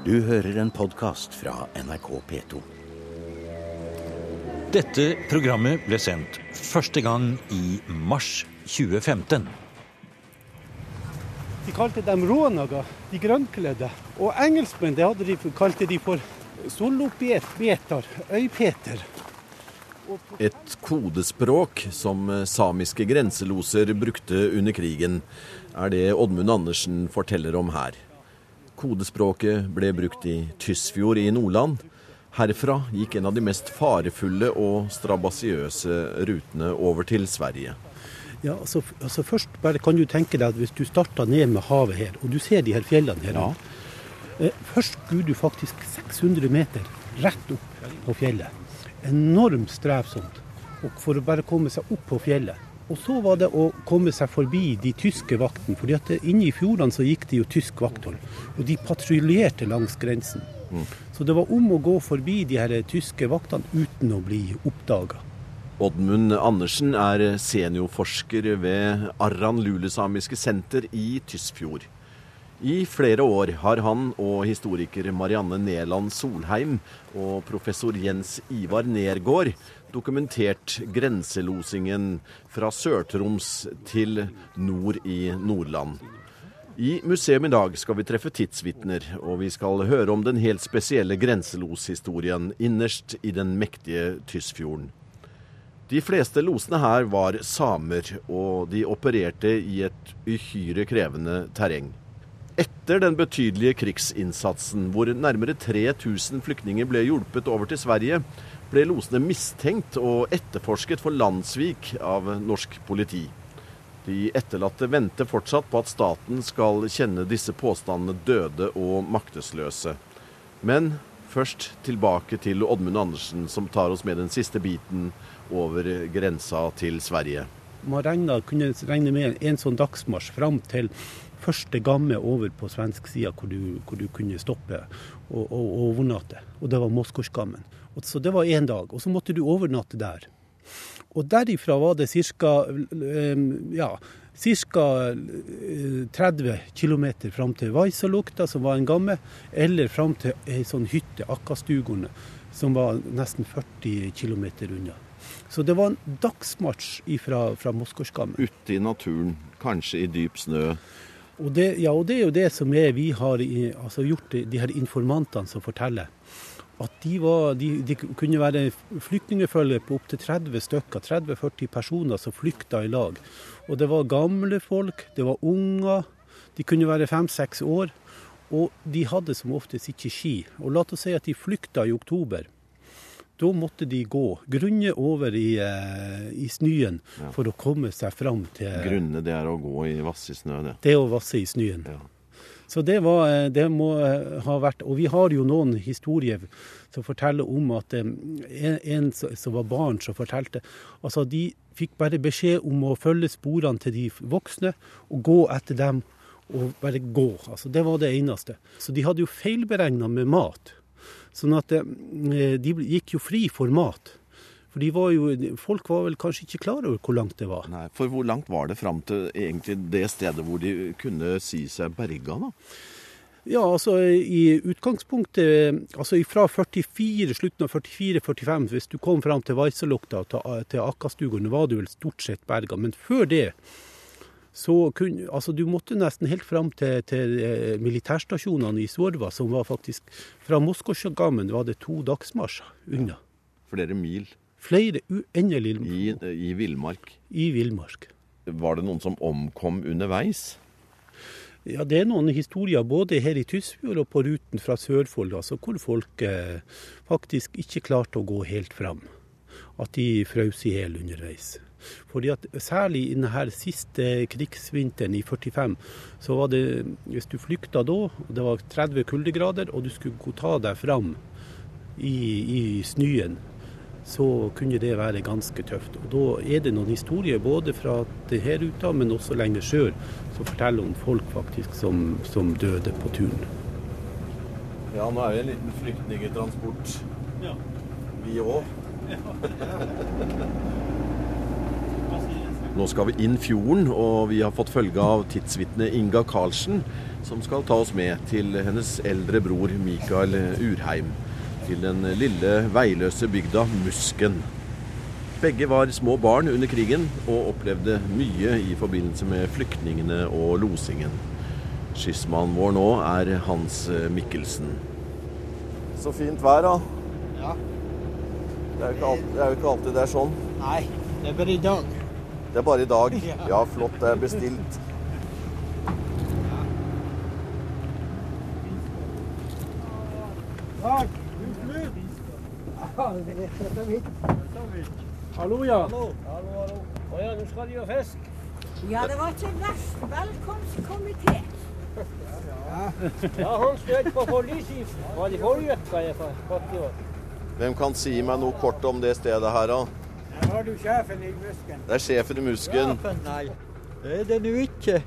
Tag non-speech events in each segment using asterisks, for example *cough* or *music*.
Du hører en podkast fra NRK P2. Dette programmet ble sendt første gang i mars 2015. De kalte dem rånager, de grønnkledde. Og engelskmenn det hadde de, kalte de for solopeter, øypeter. Et kodespråk som samiske grenseloser brukte under krigen, er det Oddmund Andersen forteller om her. Kodespråket ble brukt i Tysfjord i Nordland. Herfra gikk en av de mest farefulle og strabasiøse rutene over til Sverige. Ja, altså, altså Først bare kan du tenke deg at hvis du starter ned med havet her, og du ser de her fjellene her Ja. eh, Først skulle du faktisk 600 meter rett opp på fjellet. Enormt strevsomt og for å bare komme seg opp på fjellet. Og så var det å komme seg forbi de tyske vaktene. fordi at inne i fjordene så gikk det jo tysk vakthold. Og de patruljerte langs grensen. Så det var om å gå forbi de her tyske vaktene uten å bli oppdaga. Oddmund Andersen er seniorforsker ved Arran Lulesamiske senter i Tysfjord. I flere år har han og historiker Marianne Neland Solheim og professor Jens Ivar Nergård dokumentert grenselosingen fra Sør-Troms til nord i Nordland. I museum i dag skal vi treffe tidsvitner, og vi skal høre om den helt spesielle grenseloshistorien innerst i den mektige Tysfjorden. De fleste losene her var samer, og de opererte i et uhyre krevende terreng. Etter den betydelige krigsinnsatsen, hvor nærmere 3000 flyktninger ble hjulpet over til Sverige, ble losene mistenkt og etterforsket for landssvik av norsk politi. De etterlatte venter fortsatt på at staten skal kjenne disse påstandene døde og maktesløse. Men først tilbake til Oddmund Andersen, som tar oss med den siste biten over grensa til Sverige. Man regna, kunne regne med en sånn dagsmarsj fram til første gamme over på svensk side, hvor hvor du kunne stoppe og, og, og overnatte. Og det var Moskoskammen. Og Så det var én dag. Og så måtte du overnatte der. Og derifra var det ca. Ja, ca. 30 km fram til Vaisalukta, som var en gamme, eller fram til ei sånn hytte, Akkastugorne, som var nesten 40 km unna. Så det var en dagsmarsj fra, fra Moskoskammen. Ute i naturen, kanskje i dyp snø. Og det, ja, og det er jo det som er, vi har i- altså gjort, de her informantene som forteller. At de, var, de, de kunne være flyktningefølge på opptil 30 stykker, 30-40 personer som flykta i lag. Og det var gamle folk, det var unger, de kunne være fem-seks år. Og de hadde som oftest ikke ski. Og la oss si at de flykta i oktober. Da måtte de gå grunne over i, eh, i snøen Ja. for å komme seg fram til Grunne det er å gå i vassig snø, det. det å vasse i snøen. Ja. Så det, var, eh, det må eh, ha vært Og vi har jo noen historier som forteller om at eh, en, som var barn, som fortalte Altså, de fikk bare beskjed om å følge sporene til de voksne og gå etter dem og bare gå. Altså, det var det eneste. Så de hadde jo feilberegna med mat. Sånn at de gikk jo fri for mat. For de var jo, folk var vel kanskje ikke klar over hvor langt det var. Nei, for hvor langt var det fram til egentlig det stedet hvor de kunne si seg berga, da? Ja, altså i utgangspunktet altså fra 44, slutten av 44-45, hvis du kom fram til Vaisalukta til, til Akkastugene, var du vel stort sett berga. Men før det så kunne Altså, du måtte nesten helt fram til, til eh, militærstasjonene i Svorva, som var faktisk Fra Moskosjagammen var det to dagsmarsjer unna. Flere mil Flere uendelig i, i villmark. i villmark. Var det noen som omkom underveis? Ja, det er noen historier både her i Tysfjord og på ruten fra Sørfold, altså hvor folk eh, faktisk ikke klarte å gå helt fram. At de frøs i hjel underveis. Fordi at Særlig i denne siste krigsvinteren i 45, så var det Hvis du flykta da, og det var 30 kuldegrader, og du skulle ta deg fram i, i snøen, så kunne det være ganske tøft. Og Da er det noen historier både fra denne ruta, men også lenger sør, som forteller om folk faktisk som, som døde på turen. Ja, nå er vi en liten flyktningetransport. Vi òg. *laughs* Nå skal vi inn fjorden, og vi har fått følge av tidsvitne Inga Karlsen, som skal ta oss med til hennes eldre bror Mikael Urheim. Til den lille veiløse bygda Musken. Begge var små barn under krigen og opplevde mye i forbindelse med flyktningene og losingen. Skyssmannen vår nå er Hans Mikkelsen. Så fint vær, da. Ja. Det er jo ikke alltid det er, ikke alltid det er sånn. Nei, det er bare i dag. Det er bare i dag. *laughs* Ja, flott. Det er bestilt. Dag, Hallo, ja. Hallo, hallo. Å ja, nå skal de jo fisk. Ja, det var ikke verst. Velkomstkomité. Ja, han støt på forliset. Var det forrige uke jeg fått i år? Hvem kan si meg noe kort om det stedet her, da? Der har du sjefen i musken. Det er sjefen i Musken. Nei, det er det nå ikke.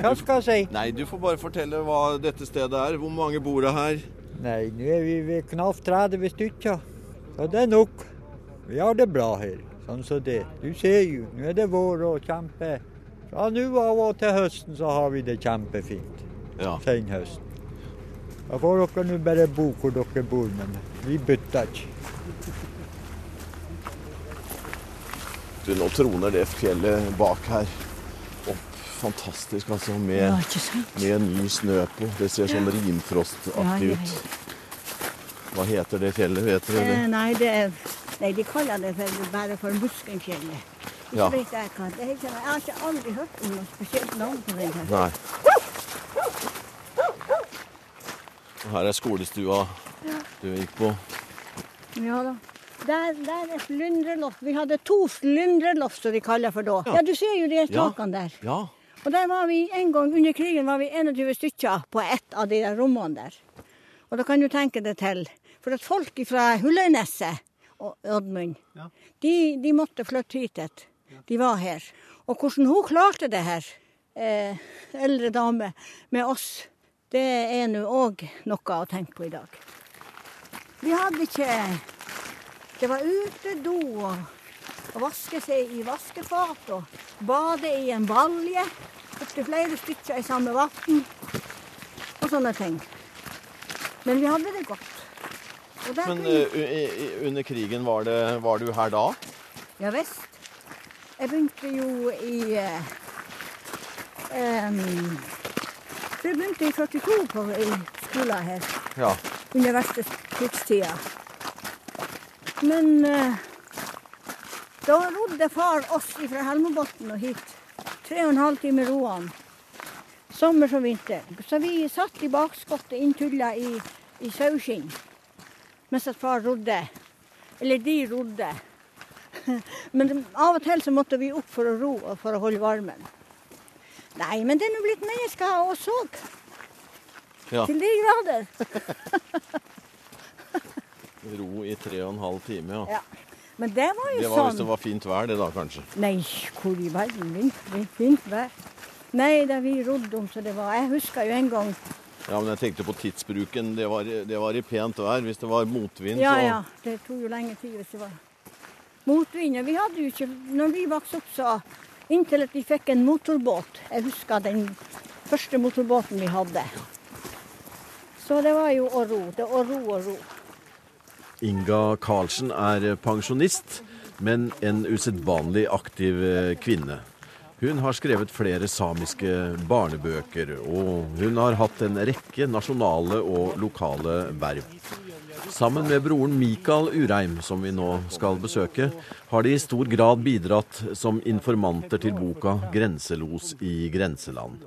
Hva skal jeg si? Nei, du får bare fortelle hva dette stedet er. Hvor mange bor det her? Nei, nå er vi ved knapt 30 stykker. Så det er nok. Vi har det bra her, sånn som det. Du ser jo, nå er det vår og kjempe. Fra nå av og til høsten så har vi det kjempefint. Ja. Senhøsten. Da får dere nå bare bo hvor dere bor, men vi bytter ikke. Du, nå troner det fjellet bak her opp. Fantastisk, altså. Med, med ny snø på. Det ser sånn rimfrostaktig Ja, ja, ut. Hva heter det fjellet? Vet dere Eh, nei, det er, nei, de kaller det for, bare for Muskenfjellet. Ikke Ja. vet jeg hva. Det jeg har ikke aldri hørt om noe spesielt navn på den her. Nei. Og Her er skolestua du gikk på. Ja da. Der, der er slyndreloft. Vi hadde to slyndreloft, som de kaller for da. Ja. Ja, du ser jo de Ja. takene der. Ja. Og der var vi en gang under krigen var vi 21 stykker på ett av de der rommene der. Og da kan du tenke deg til. For at folk fra Hulløyneset og Oddmund, de, de måtte flytte hit. et. De var her. Og hvordan hun klarte det her, eh, eldre dame, med oss, det er nå òg noe å tenke på i dag. Vi hadde ikke Det var utedo og å vaske seg i vaskefat og bade i en balje. Opptil flere stykker i samme vann. Og sånne ting. Men vi hadde det godt. Men uh, under krigen, var, det, var du her da? Ja visst. Jeg begynte jo i uh, um, så Jeg begynte i 42 på, i skolen her, Ja. under verste krigstida. Men uh, da rodde far oss fra Helmobotn og hit. Tre og en halv time roende. Sommer som vinter. Så vi satt i bakskottet inntulla i, i saueskinn mens at far rodde. Eller de rodde. *laughs* Men av og til så måtte vi opp for å ro og for å holde varmen. Nei, men det er nå blitt mennesker og så. Ja. Til de grader. *laughs* Ro i tre og en halv time, ja. Ja. Men det var jo sånn. Det var hvis det sånn. var fint vær, det da, kanskje. Nei, hvor i verden? Fint vær. Nei, da vi rodde om så det var Jeg husker jo en gang Ja, men jeg tenkte på tidsbruken. Det var, det var i pent vær. Hvis det var motvind, Ja, så ja. Det tok jo lenge tid hvis det var motvind. Og Vi hadde jo ikke Når vi vokste opp, så Inntil at vi fikk en motorbåt. Jeg husker den første motorbåten vi hadde. Så det var jo å ro. Det å ro og ro. Inga Karlsen er pensjonist, men en usedvanlig aktiv eh, kvinne. Hun har skrevet flere samiske barnebøker, og hun har hatt en rekke nasjonale og lokale verv. Sammen med broren Mikael Urheim, som vi nå skal besøke, har de i stor grad bidratt som informanter til boka 'Grenselos i grenseland'.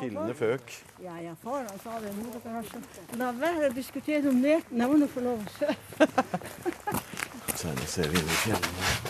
Fillende føk. Ja, ja, far han sa det. Nå dere har så La være å diskutere om det. Nå må nå få lov å se. Senere ser vi inn i fjellene,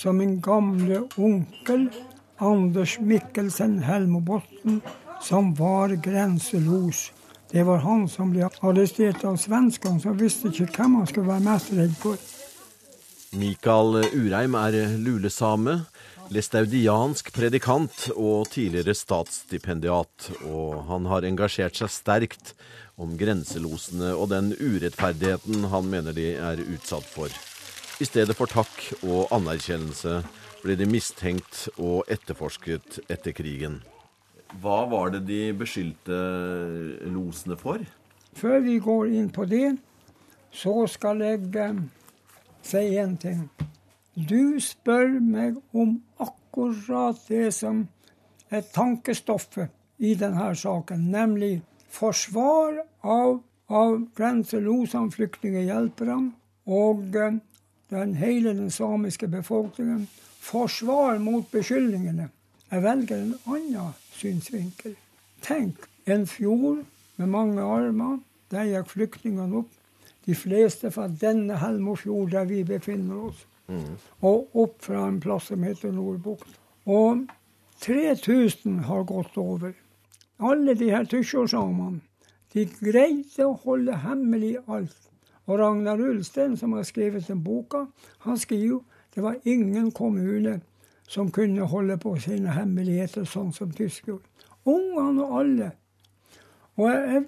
som min gamle onkel Anders Mikkelsen Helmobotn, som var grenselos. Det var han som ble arrestert av svenskene, som visste ikke hvem han skulle være mest redd for. Mikael Urheim er lulesame, lestaudiansk predikant og tidligere statsstipendiat. Og han har engasjert seg sterkt om grenselosene og den urettferdigheten han mener de er utsatt for. I stedet for takk og anerkjennelse ble de mistenkt og etterforsket etter krigen. Hva var det de beskyldte losene for? Før vi går inn på det, så skal jeg eh, si én ting. Du spør meg om akkurat det som er tankestoffet i denne saken, nemlig forsvar av, av grenselosene, flyktninghjelperne og eh, den hele den samiske befolkningen. Forsvar mot beskyldningene. Jeg velger en annen synsvinkel. Tenk en fjord med mange armer. Der gikk flyktningene opp. De fleste fra denne Helmofjord, der vi befinner oss. Mm. Og opp fra en plass som heter Nordbukt. Og 3000 har gått over. Alle de her Tysjåsamene. De greide å holde hemmelig alt. Og Ragnar Ulstein, som har skrevet den boka, han skriver det var ingen kommune som kunne holde på sine hemmeligheter sånn som tysk gjorde. Ungene og alle. Og jeg,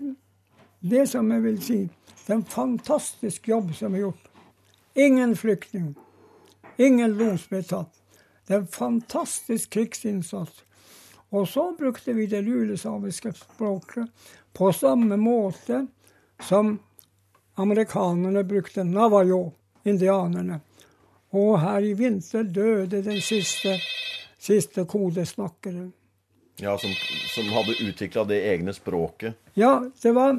det som jeg vil si, det er en fantastisk jobb som er gjort. Ingen flyktning. Ingen los ble tatt. Det er en fantastisk krigsinnsats. Og så brukte vi det lulesamiske språket på samme måte som amerikanerne brukte navajo, indianerne. Og her i vinter døde den siste, siste kodesnakkeren. Ja, Som, som hadde utvikla det egne språket? Ja, det var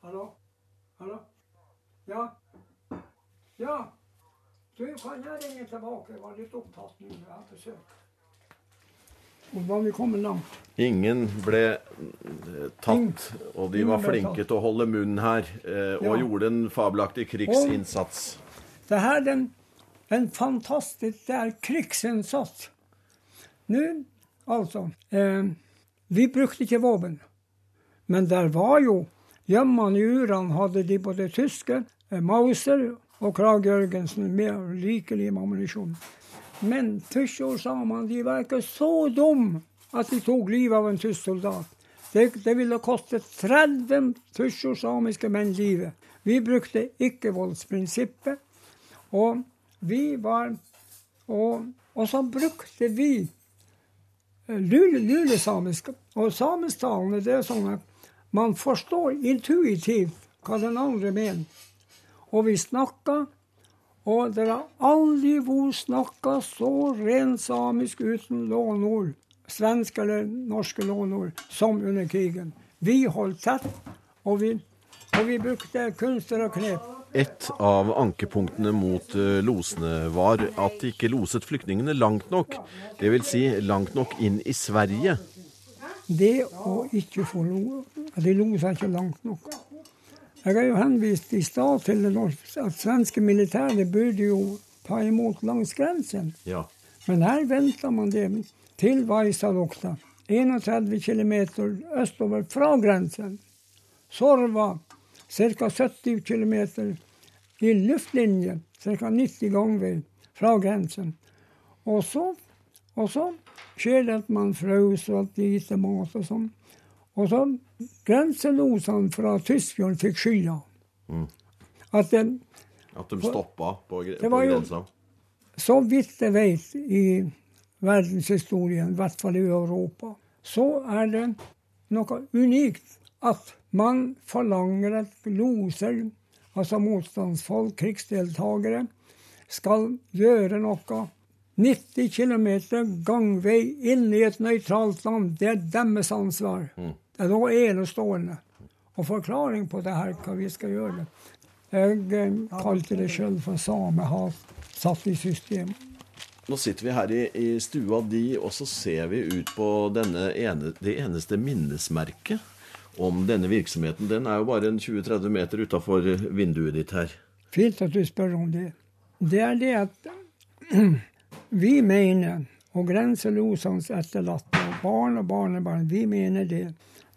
Hallo? Hallo? Ja? Ja? Du, kan jeg ringe tilbake? Jeg var litt opptatt nå. Jeg har besøk. Og var vi kommet langt. Ingen ble eh, tatt, og de var flinke til å holde munn her. Eh, og ja. gjorde en fabelaktig krigsinnsats. Og det her er en fantastisk Det er krigsinnsats. Nå, altså eh, Vi brukte ikke våpen. Men der var jo Hjemme i urene hadde de både tyske, eh, Mauser og Krag Jørgensen med rikelig ammunisjon. Men Tyskjordsamene de var ikke så dumme at de tok livet av en tysk soldat. Det, det ville koste 30 tyskjordsamiske menn livet. Vi brukte ikke-voldsprinsippet. Og vi var og, og, så brukte vi eh, lulesamisk. Og samisktalene det er sånn at man forstår intuitivt hva den andre mener. Og vi snakka og det har aldri vært snakka så rent samisk uten lånord, svenske eller norske lånord, som under krigen. Vi holdt tett, og vi, og vi brukte kunster og knep. Et av ankepunktene mot eh, losene var at de ikke loset flyktningene langt nok. Dvs. Si langt nok inn i Sverige. Det å ikke få lo De losa ikke langt nok. Jeg har jo henvist i stad til at svenske militære burde jo ta imot langs grensen. Ja. Men her venter man det til Vaisalokta, 31 km østover fra grensen. Sorva, ca. 70 km i luftlinje, ca. 90 ganger fra grensen. Og så, og så skjer det at man frøs og at de lite mat og sånn. Og så grenselosene fra Tysfjorden fikk skylda. Mm. At, de, at de stoppa på, på grensa? Så vidt jeg vet i verdenshistorien, i hvert fall i Europa, så er det noe unikt at man forlanger at loser, altså motstandsfolk, krigsdeltakere, skal gjøre noe 90 km gangvei inn i et nøytralt land. Det er deres ansvar. Mm. Det er noe enestående. Og forklaring på det her, hva vi skal gjøre. Jeg eh, kalte det sjøl for samehat satt i system. Nå sitter vi her i, i, stua di, og så ser vi ut på ene, det eneste minnesmerket om denne virksomheten. Den er jo bare 20-30 meter utafor vinduet ditt her. Fint at du spør om det. Det er det at *clears throat* vi mener, og grenselosens etterlatte barn og barnebarn, vi mener det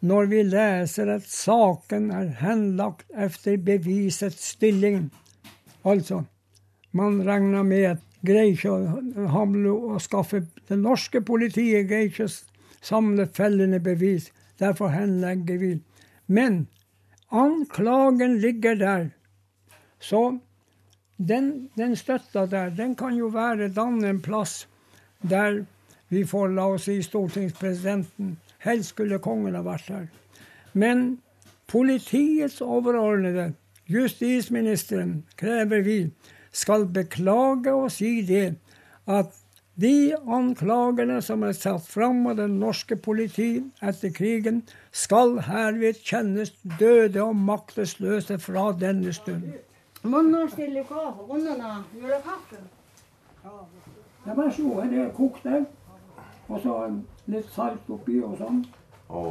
når vi leser at saken er henlagt efter bevisets stilling. Altså, man regner med at greier ikke å skaffe Det norske politiet greier ikke å samle fellende bevis. Derfor henlegger vi. Men anklagen ligger der. Så den, den støtta der, den kan jo være danne en plass der vi får, la oss si, stortingspresidenten. Helst skulle kongen ha vært her. Men politiets overordnede, justisministeren, krever vi skal beklage og si det at de anklagene som er satt fram av det norske politi etter krigen, skal herved kjennes døde og maktesløse fra denne stund. Ja, vær så god. Det er kokt egg. Og så litt salt oppi og sånn. Å,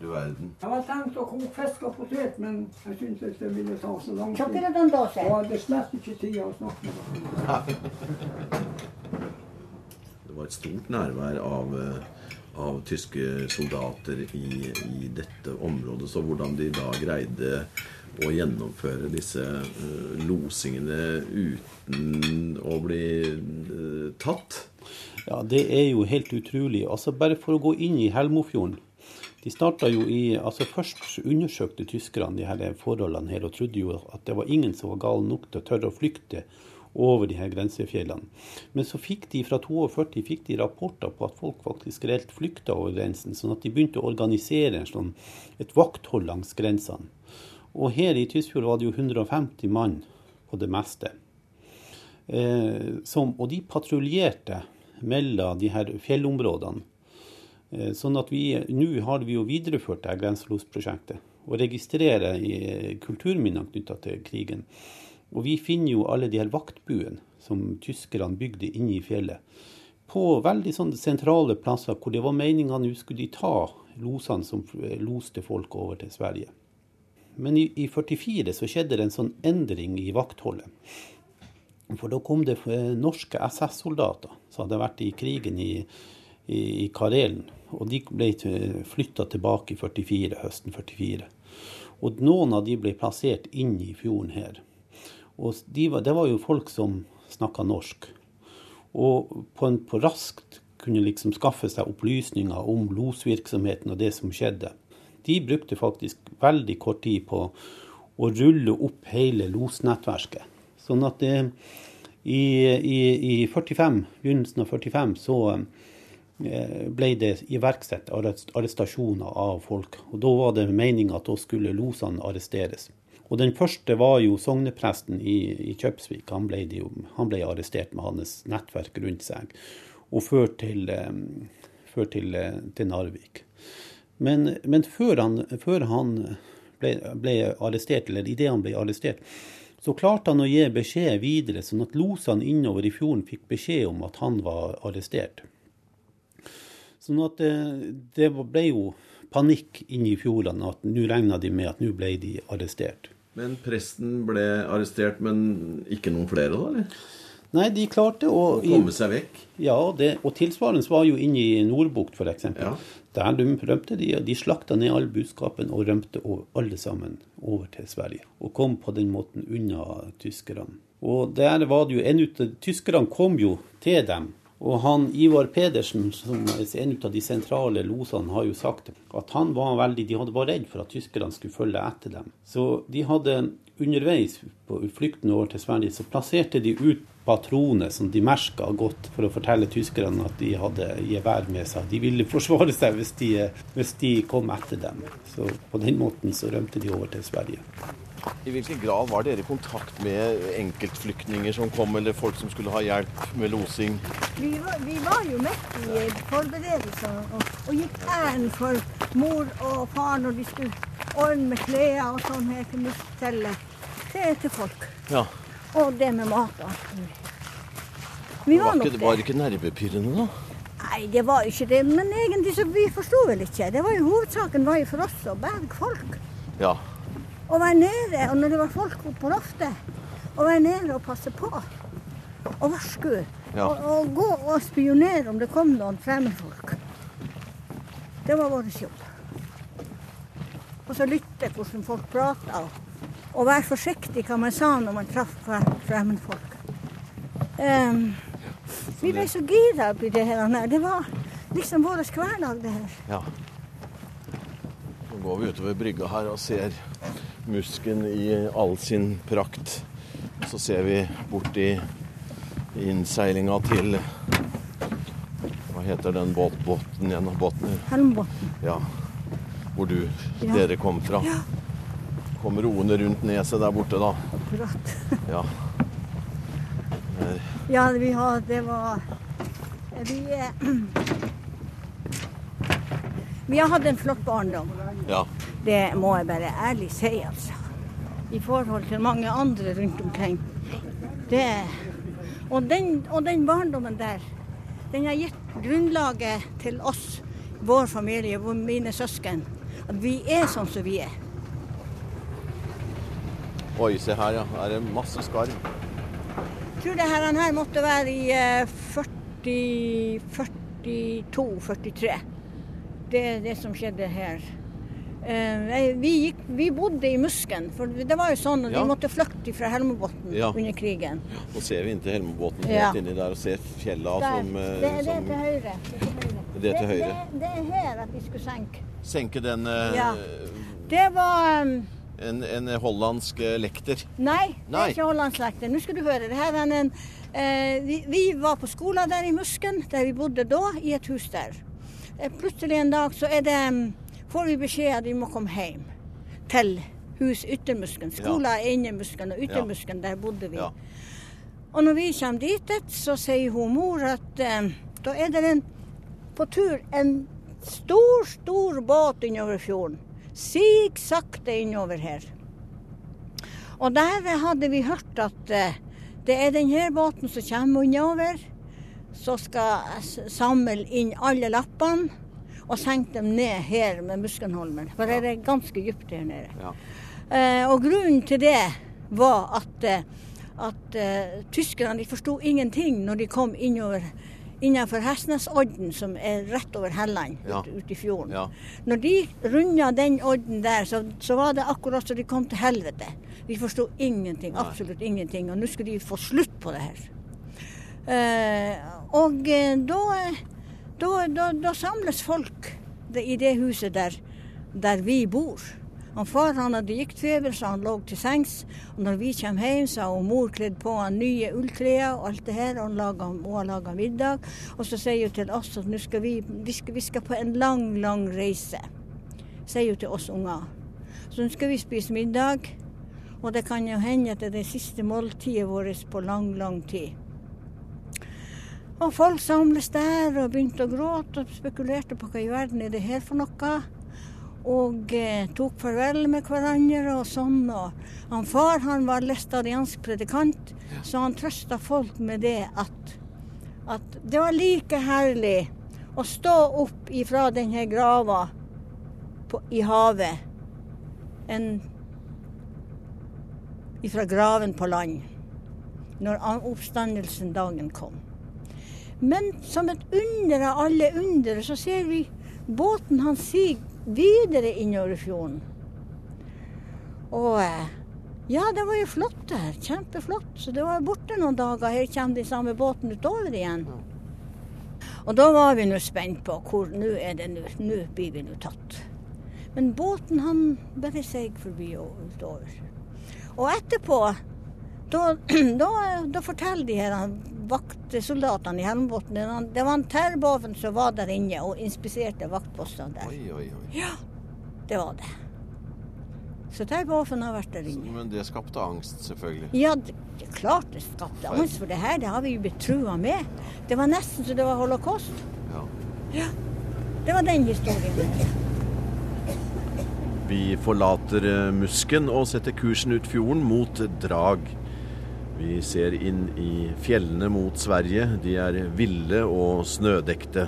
du verden. Jeg hadde tenkt å koke fisk og potet, men jeg syntes det ville ta så lang tid. Kjøkker den da, Og hadde slett ikke tid å snakke med dem. Det var et stort nærvær av, eh, av tyske soldater i, i dette området. Så hvordan de da greide å gjennomføre disse uh, losingene uten å bli uh, tatt. Ja, det er jo helt utrolig. Altså Bare for å gå inn i Helmofjorden. De starta jo i altså Først undersøkte tyskerne de her forholdene her og trodde jo at det var ingen som var gal nok til å tørre å flykte over de her grensefjellene. Men så fikk de fra 42 fikk de rapporter på at folk faktisk reelt flykta over grensen, sånn at de begynte å organisere sånn, et vakthold langs grensene. Og her i Tysfjord var det jo 150 mann på det meste. Eh, som, og de patruljerte mellom de her fjellområdene. Eh, sånn at vi, nå har vi jo videreført det grenselosprosjektet og registrerer i kulturminner knytta til krigen. Og vi finner jo alle de her vaktbuene som tyskerne bygde inne i fjellet. På veldig sånne sentrale plasser hvor det var meninga nå skulle de ta losene som loste folk over til Sverige. Men i, 1944 så skjedde det en sånn endring i vaktholdet. For da kom det norske SS-soldater som hadde vært i krigen i, i, i Karelen. Og de ble flytta tilbake i 44, høsten 44. Og noen av de ble plassert inn i fjorden her. Og de var, det var jo folk som snakka norsk. Og på, en, på raskt kunne liksom skaffe seg opplysninger om losvirksomheten og det som skjedde. De brukte faktisk veldig kort tid på å rulle opp hele losnettverket. Sånn at det, i, i, i 45, begynnelsen av 45 så eh, ble det iverksatt arrestasjoner av folk. Og Da var det meninga at da skulle losene arresteres. Og Den første var jo sognepresten i, i Kjøpsvik. Han ble, de, han ble, arrestert med hans nettverk rundt seg og ført til, eh, ført til, eh, til Narvik. Men, men før han, før han ble, ble, arrestert, eller idet han ble arrestert, så klarte han å gi beskjed videre, sånn at losene innover i fjorden fikk beskjed om at han var arrestert. Sånn at det, det ble jo panikk inne i fjordene, at nå regna de med at nå ble de arrestert. Men presten ble arrestert, men ikke noen flere, da? eller? Nei, de klarte å Å komme seg vekk? Ja, det, og tilsvarende var jo inne i Nordbukt, f.eks. Ja. Der de rømte de, de slakta ned all buskapen og rømte over, alle sammen over til Sverige. Og kom på den måten unna tyskerne. Og der var det jo en ut Tyskerne kom jo til dem. Og han Ivar Pedersen, som er en av de sentrale losene, har jo sagt at han var veldig, de hadde var redd for at tyskerne skulle følge etter dem. Så de hadde underveis på flukten over til Sverige, så plasserte de ut patroner som de merka godt for å fortelle tyskerne at de hadde gevær med seg. De ville forsvare seg hvis de, hvis de kom etter dem. Så på den måten så rømte de over til Sverige. I hvilken grad var dere i kontakt med enkeltflyktninger som kom, eller folk som skulle ha hjelp med losing? Vi var, vi var jo midt i forberedelser og, og gikk ærend for mor og far når de skulle ordne med klær og sånn her til mistcellet. Det er til folk. Ja. Og det med mat og alt mulig. Vi var var nok ikke, det var ikke nervepirrende, da? Nei, det var ikke det. Men egentlig så vi forsto vel ikke. Det var jo Hovedsaken var jo for oss å berge folk. Ja. Å være nede, og når det var folk oppe på loftet, å være nede og passe på. og varske. Ja. Og, og gå og spionere om det kom noen fremmedfolk. Det var vår jobb. Og så lytte hvordan folk prata, og, være forsiktig hva man sa når man traff fremmedfolk. Um, vi ble så gira oppi det her. Det var liksom vår hverdag, det her. Ja. Nå går vi utover brygga her og ser Musken i all sin prakt. Så ser vi borti innseilinga til Hva heter den båt, båten igjen? Båten, Helmbotn. ja. Hvor du, Ja. dere kom fra. Ja. Kom roende rundt neset der borte, da. Akkurat. *laughs* Ja. Der. Ja, vi har Det var Vi eh, *clears throat* Vi har hatt en flott barndom. ja. Det må jeg bare ærlig si, altså. I forhold til mange andre rundt omkring. Det og den, og den barndommen der, den har gitt grunnlaget til oss, vår familie, mine søsken. At vi er sånn som vi er. Oi, se her, ja. Her er masse skarv. Jeg tror det her, her måtte være i eh, 40, 42, 43. Det er det som skjedde her. Eh, vi, gikk, vi bodde i Musken, for det var jo sånn at Ja. vi måtte flykte fra Helmebotn Ja. under krigen. Nå ser vi inntil Helmebåten Ja. inni der og ser fjella Der. som, eh, det er det som til høyre. Det er til høyre. Det. Det, det er her at vi skulle senke. senke den eh, Ja. Det var um, en, en hollandsk eh, lekter. Nei, det er ikke Hollandslekter. Nå skal du høre. Det her er en, eh, vi, vi var på skolen der i Musken, der vi bodde da, i et hus der. Eh, plutselig en dag så er det, mm, får vi beskjed at vi må komme hjem til hus Yttermusken. Skolen er innermuskelen, og Yttermusken, der bodde vi. Ja. Og når vi kommer dit, så sier hun mor at eh, da er det en, på tur en stor, stor båt innover fjorden. Sig sakte innover her. Og der hadde vi hørt at eh, det er denne båten som kommer innover, som skal samle inn alle lappene og senke dem ned her med Muskenholmen. For det er ganske dypt her nede. Ja. Eh, og grunnen til det var at, eh, at uh, tyskerne de forsto ingenting når de kom innover innenfor Hestnesodden, som er rett over Helland, Ja. ute ut i fjorden. Ja. Når de runda den odden der, så, så var det akkurat som de kom til helvete. De forsto ingenting, Nei. absolutt ingenting. Og nå skulle de få slutt på det her. Eh, og eh, da, da, da, da samles folk i det huset der, der vi bor. Han far han hadde giktfeber, så han lå til sengs. Og når vi kommer hjem, så har mor kledd på han nye ullklær og alt det her. Og hun har laga middag. Og så sier hun til oss at nå skal vi, vi, skal, vi skal på en lang, lang reise. Sier hun til oss unger. Så nå skal vi spise middag. Og det kan jo hende at det er det siste måltidet vårt på lang, lang tid. Og folk samles der og begynte å gråte og spekulerte på hva i verden er det her for noe. Og eh, tok farvel med hverandre og sånn. Og han far han var læstadiansk predikant, så han trøsta folk med det at, at det var like herlig å stå opp ifra denne grava på, i havet enn ifra graven på land når an- oppstandelsen dagen kom. Men som et under av alle under, så ser vi båten hans siger videre innover fjorden. Og eh, ja, det var jo flott det her. Kjempeflott. Så det var borte noen dager. Her kommer de samme båten utover igjen. Og da var vi nå spent på hvor nå er det nå. Nå blir vi nå tatt. Men båten han bare seig forbi og utover. Og etterpå, da, *clears throat* da, da forteller de her han vaktsoldatene i Helmbotn Det var- en terrboven som var der inne og inspiserte vaktpostene der. Oi, oi, oi. Ja, det var det. Så terrboven har vært der inne. Men det skapte angst, selvfølgelig. Ja, det, det klart det skapte angst for det her. Det har vi jo blitt trua med. Det var nesten så det var holocaust. Ja. ja. Det var den historien. Vi forlater eh, Musken og setter kursen ut fjorden mot Drag. Vi ser inn i fjellene mot Sverige. De er ville og snødekte.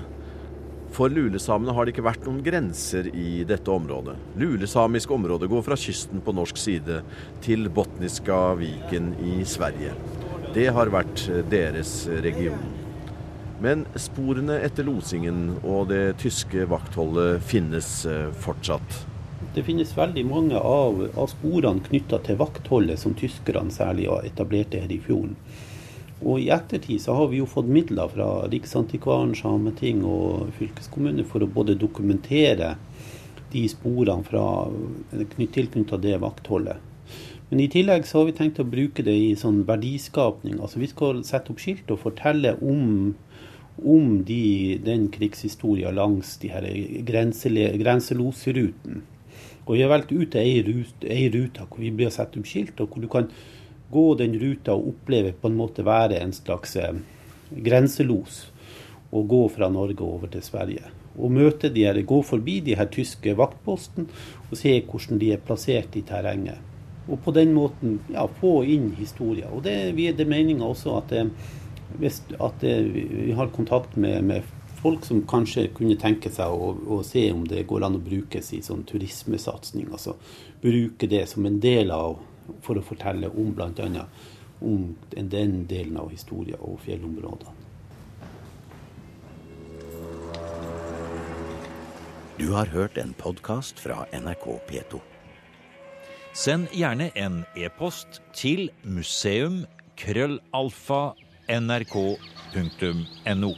For lulesamene har det ikke vært noen grenser i dette området. Lulesamisk område går fra kysten på norsk side til Botniska viken i Sverige. Det har vært deres region. Men sporene etter losingen og det tyske vaktholdet finnes eh, fortsatt. Det finnes veldig mange av, av sporene knytta til vaktholdet som tyskerne særlig etablerte her i fjorden. Og I ettertid så har vi jo fått midler fra Riksantikvaren, Sameting og fylkeskommune for å både dokumentere de sporene fra tilknytta det vaktholdet. Men i tillegg så har vi tenkt å bruke det i sånn verdiskapning. Altså Vi skal sette opp skilt og fortelle om om de, den krigshistoria langs de her grenselosruten. Og vi har valgt ut ei rute, ei rute hvor vi blir satt opp skilt, og hvor du kan gå den ruta og oppleve på en måte være en slags eh, grenselos. Og gå fra Norge over til Sverige. Og møte de her, gå forbi de her tyske vaktposten og se hvordan de er plassert i terrenget. Og på den måten ja, få inn historier. Og det, er det meninga også at det, eh, at det, vi har kontakt med, med, folk som kanskje kunne tenke seg å, å, se om det går an å brukes i sånn turismesatsing. Altså bruke det som en del av for å fortelle om bl.a. om den delen av historien og fjellområdene. Du har hørt en podkast fra NRK P2. Send gjerne en e-post til museum krøllalfa nrk.no.